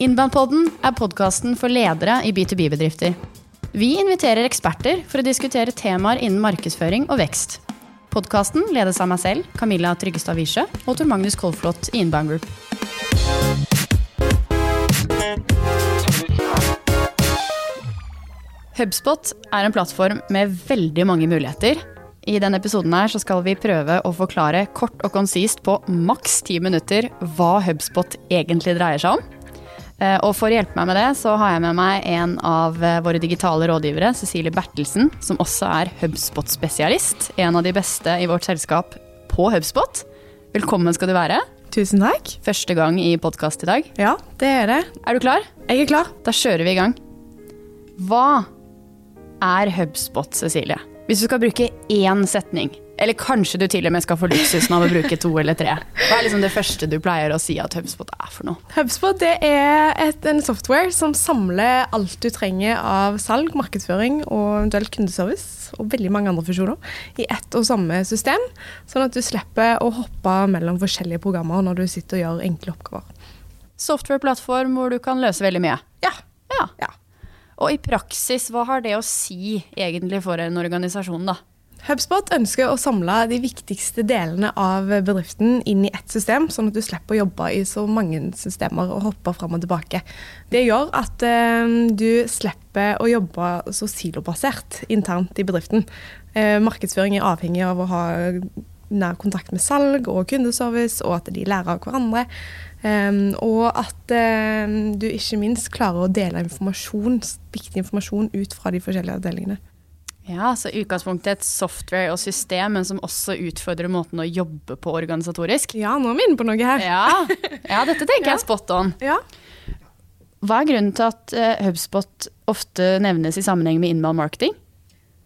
Innbandpodden er podkasten for ledere i B2B-bedrifter. Vi inviterer eksperter for å diskutere temaer innen markedsføring og vekst. Podkasten ledes av meg selv, Camilla Tryggestad Wiesche, og Tor Magnus Kolflot i Inbound Group. Hubspot er en plattform med veldig mange muligheter. I denne episoden her så skal vi prøve å forklare kort og konsist på maks ti minutter hva Hubspot egentlig dreier seg om. Eh, og for å hjelpe meg med det, så har jeg med meg en av eh, våre digitale rådgivere, Cecilie Bertelsen, som også er Hubspot-spesialist. En av de beste i vårt selskap på Hubspot. Velkommen skal du være. Tusen takk. Første gang i podkast i dag. Ja, det er det. Er du klar? Jeg er klar. Da kjører vi i gang. Hva er HubSpot, Cecilie? Hvis du skal bruke én setning, eller kanskje du til og med skal få luksusen av å bruke to eller tre, hva er liksom det første du pleier å si at HubSpot er for noe? HubSpot det er et, en software som samler alt du trenger av salg, markedsføring og eventuelt kundeservice, og veldig mange andre funksjoner, i ett og samme system, sånn at du slipper å hoppe mellom forskjellige programmer når du sitter og gjør enkle oppgaver. Softwareplattform hvor du kan løse veldig mye. Ja. Ja. ja. Og i praksis, hva har det å si egentlig for en organisasjon, da? HubSpot ønsker å samle de viktigste delene av bedriften inn i ett system, sånn at du slipper å jobbe i så mange systemer og hoppe fram og tilbake. Det gjør at eh, du slipper å jobbe så silobasert internt i bedriften. Eh, markedsføring er avhengig av å ha nær kontakt med salg og kundeservice, og at de lærer av hverandre. Um, og at du ikke minst klarer å dele informasjon, viktig informasjon ut fra de forskjellige avdelingene. Ja, så utgangspunktet et software og system, men som også utfordrer måten å jobbe på organisatorisk. Ja, nå er vi inne på noe her. Ja, ja dette tenker jeg er spot on. Ja. Hva er grunnen til at uh, HubSpot ofte nevnes i sammenheng med inbound marketing?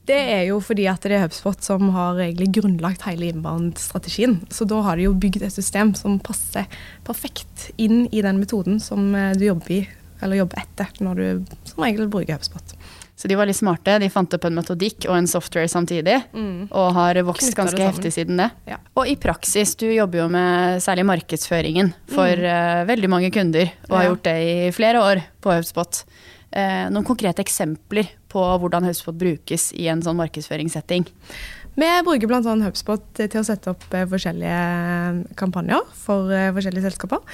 Det er jo fordi at det er HubSpot som har egentlig grunnlagt hele inbound-strategien. Så da har de jo bygd et system som passer perfekt inn i den metoden som eh, du jobber i, eller jobber etter, når du som regel bruker HubSpot. Så de var litt smarte. De fant opp en metodikk og en software samtidig. Mm. Og har vokst Knytter ganske heftig siden det. Ja. Og i praksis, du jobber jo med særlig markedsføringen for mm. uh, veldig mange kunder, og ja. har gjort det i flere år på HubSpot. Uh, noen konkrete eksempler på hvordan HubSpot brukes i en sånn markedsføringssetting? Vi bruker bl.a. HubSpot til å sette opp eh, forskjellige kampanjer for forskjellige selskaper.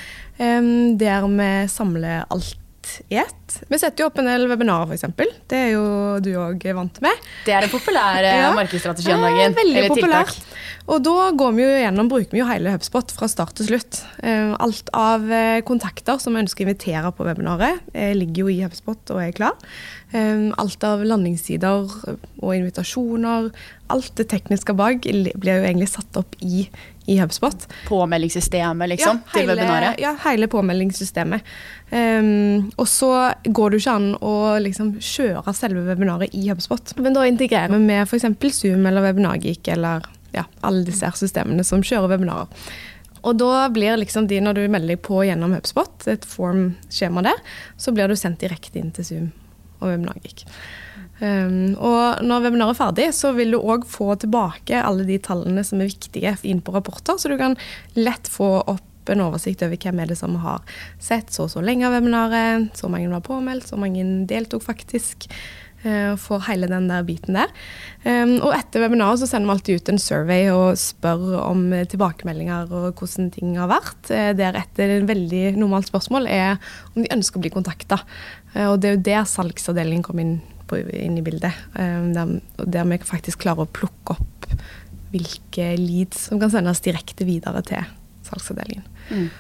Der vi samler alt i ett. Vi setter jo opp en del webinarer, f.eks. Det er jo du òg vant med. Det er en populær ja. markedsstrategi om dagen. Veldig populær. Og da går vi jo gjennom, bruker vi jo hele HubSpot fra start til slutt. Alt av kontakter som vi ønsker å invitere på webinaret, ligger jo i HubSpot og er klar. Alt av landingssider og invitasjoner, alt det tekniske bak blir jo egentlig satt opp i, i HubSpot. Påmeldingssystemet, liksom, ja, hele, til webinaret? Ja, hele påmeldingssystemet. Um, og så går det ikke an å liksom kjøre selve webinaret i HubSpot. Men da integrerer vi med f.eks. Zoom eller Webinargeek eller ja, alle disse systemene som kjører webinarer. Og da blir liksom de, når du melder deg på gjennom HubSpot, et form-skjema der, så blir du sendt direkte inn til Zoom og Webinargeek. Um, og når webinaret er ferdig, så vil du òg få tilbake alle de tallene som er viktige inn på rapporter, så du kan lett få opp en oversikt over hvem er det som har sett så og så lenge av webinaret, så mange var påmeldt, så mange deltok faktisk. Uh, får hele den der biten der. Um, og etter webinaret så sender vi alltid ut en survey og spør om tilbakemeldinger og hvordan ting har vært. Uh, deretter et veldig normalt spørsmål er om de ønsker å bli kontakta. Uh, og det er jo der salgsavdelingen kommer inn på, inn i bildet. Um, der, vi faktisk klarer å plukke opp hvilke leads som kan sendes direkte videre til salgsavdelingen. Mm.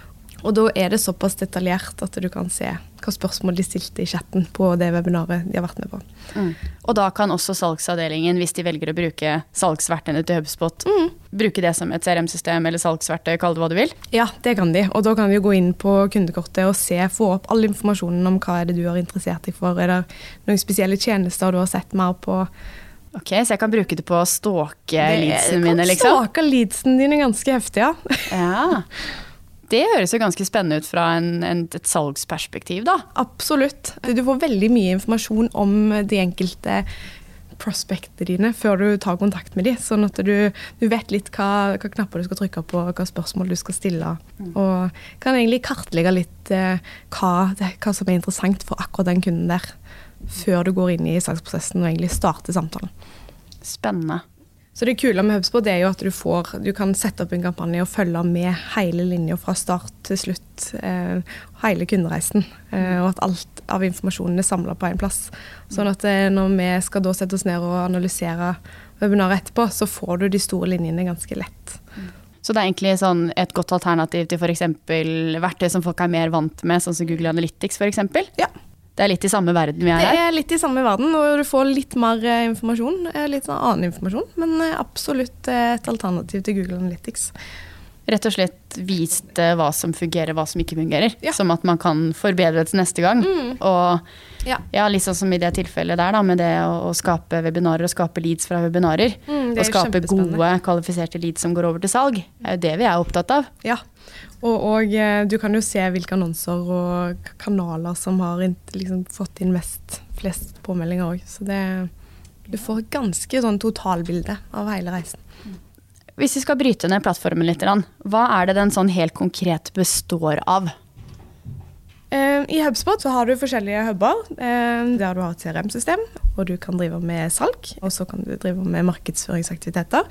Og da er det såpass detaljert at du kan se hva spørsmål de stilte i chatten på det webinaret de har vært med på. Mm. Og da kan også salgsavdelingen, hvis de velger å bruke salgsverktøyene til HubSpot, mm. bruke det som et CRM-system eller salgsverktøy, kall det hva du vil? Ja, det kan de. Og da kan vi gå inn på kundekortet og se, få opp all informasjonen om hva er det du er interessert i for. Er det noen spesielle tjenester du har sett mer på? Ok, Så jeg kan bruke det på å stalke leadsene mine, liksom? Stalke leadsene dine ganske heftig, ja. ja. Det høres jo ganske spennende ut fra en, en, et salgsperspektiv, da. Absolutt. Du får veldig mye informasjon om de enkelte prospektene dine før du tar kontakt med dem. Sånn at du, du vet litt hva, hva, knapper du skal trykke på, hva spørsmål du skal stille. Og kan egentlig kartlegge litt eh, hva, hva, som er interessant for akkurat den kunden der. Før du går inn i salgsprosessen og egentlig starter samtalen. Spennende. Så det kule med HubSpot er jo at du får Du kan sette opp en kampanje og følge med hele linja fra start til slutt. Eh, hele kundereisen. Eh, og at alt av informasjonen er samla på én plass. Sånn at eh, når vi skal da sette oss ned og analysere webinaret etterpå, så får du de store linjene ganske lett. Så det er egentlig sånn et godt alternativ til f.eks. verktøy som folk er mer vant med, sånn som Google Analytics f.eks.? Ja. Det er litt i samme verden vi er her? Det er litt i samme verden, og du får litt mer eh, informasjon. eh, Litt sånn annen informasjon, men eh, absolutt et alternativ til Google Analytics. Rett og slett vist eh, hva som fungerer, hva som ikke fungerer. Ja. Som at man kan forbedre det til neste gang. Og Ja. ja, litt sånn som i det tilfellet der, da, med det å, å skape webinarer og skape leads fra webinarer. Mm, og skape gode, kvalifiserte leads som går over til salg. Det er jo det vi er opptatt av. Ja, og, og eh, du kan jo se hvilke annonser og kanaler som har liksom, fått inn mest, flest påmeldinger òg. Så det, du får et ganske sånn totalbilde av hele reisen. Hvis vi skal bryte ned plattformen litt, hva er det den sånn helt konkret består av? Eh, I HubSpot så har du forskjellige huber, eh, der du har et CRM-system, og du kan drive med salg, og så kan du drive med markedsføringsaktiviteter.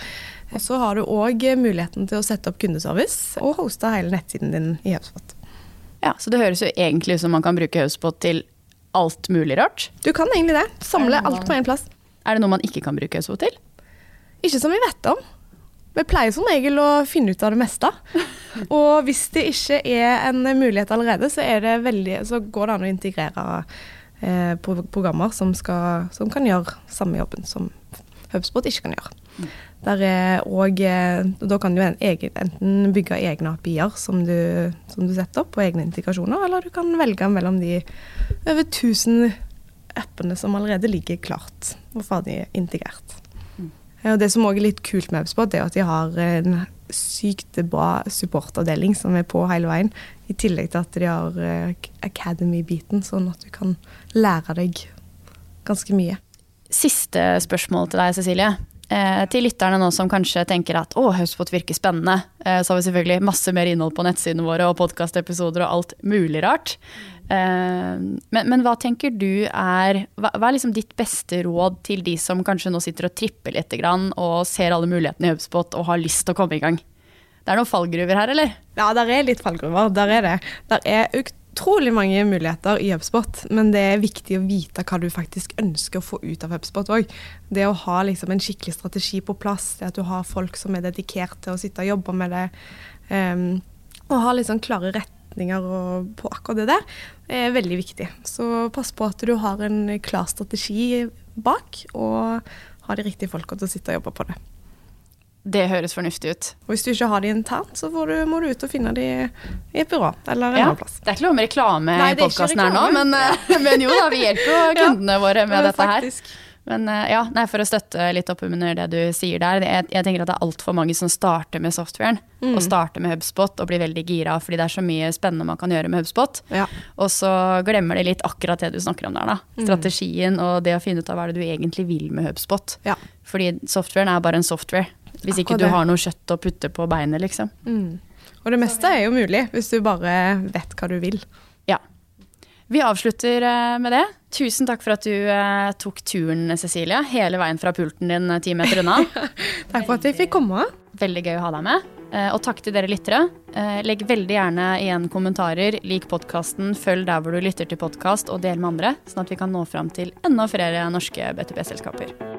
Og så har du òg muligheten til å sette opp kundeservice og hoste hele nettsiden din i HubSpot. Ja, Så det høres jo egentlig ut som man kan bruke HubSpot til alt mulig rart. Du kan egentlig det. Samle alt på én plass. Er det noe man ikke kan bruke HubSpot til? Ikke som vi vet om. Vi pleier som regel å finne ut av det meste. Og hvis det ikke er en mulighet allerede, så, er det veldig, så går det an å integrere eh, programmer som, skal, som kan gjøre samme jobben som HubSpot ikke kan gjøre. Der er og, eh, Da kan du enten bygge egne API-er som, du- som du setter opp, og egne integrasjoner, eller du kan velge mellom de over 1000 appene som allerede ligger klart og ferdig integrert. Ja, Og det som også er litt kult med HubSpot, er at de har en sykt bra supportavdeling som er på hele veien. I tillegg til at de har eh, Academy-biten, sånn at du kan lære deg ganske mye. Siste spørsmål til deg, Cecilie. Eh, til lytterne nå som kanskje tenker at å, HubSpot virker spennende, eh, så har vi selvfølgelig masse mer innhold på nettsidene våre og podkastepisoder og alt mulig rart. Eh, men, men hva tenker du er hva, hva er liksom ditt beste råd til de som kanskje nå sitter og tripper litt og ser alle mulighetene i HubSpot og har lyst til å komme i gang? Det er noen fallgruver her, eller? Ja, der er litt fallgruver. Der er det. Der er utrolig mange muligheter i HubSpot, men det er viktig å vite hva du faktisk ønsker å få ut av HubSpot òg. Det å ha liksom en skikkelig strategi på plass, det at du har folk som er dedikert til å sitte og jobbe med det, um, og ha liksom klare retninger og, på akkurat det der, er veldig viktig. Så pass på at du har en klar strategi bak, og har de riktige folka til å sitte og jobbe på det. Det høres fornuftig ut. Og hvis du ikke har de internt, så får du, må du ut og finne de i et byrå eller en Ja, annen plass. det er ikke lov med reklame i podkasten her nå, men, eh, men jo da, vi hjelper jo Ja, kundene våre med dette her. Men eh, ja, nei, for å støtte litt opp under det du sier der. Jeg, jeg tenker at det er altfor mange som starter med softwaren. Mm. Og starter med HubSpot og blir veldig gira fordi det er så mye spennende man kan gjøre med HubSpot. Ja. Og så glemmer de litt akkurat det du snakker om der, da. Mm. Strategien og det å finne ut av hva det du egentlig vil med HubSpot. Ja. Fordi softwaren er bare en software. Hvis ikke du har noe kjøtt å putte på beinet, liksom. Mm. Og det meste er jo mulig, hvis du bare vet hva du vil. Ja. Vi avslutter eh, med det. Tusen takk for at du eh, tok turen, Cecilie. Hele veien fra pulten din eh, ti meter unna. Takk for at jeg fikk komme. Veldig gøy å ha deg med. Og takk til dere lyttere. Legg veldig gjerne igjen kommentarer. Lik podkasten, følg der hvor du lytter til podkast, og del med andre, sånn at vi kan nå fram til enda flere norske BTP-selskaper.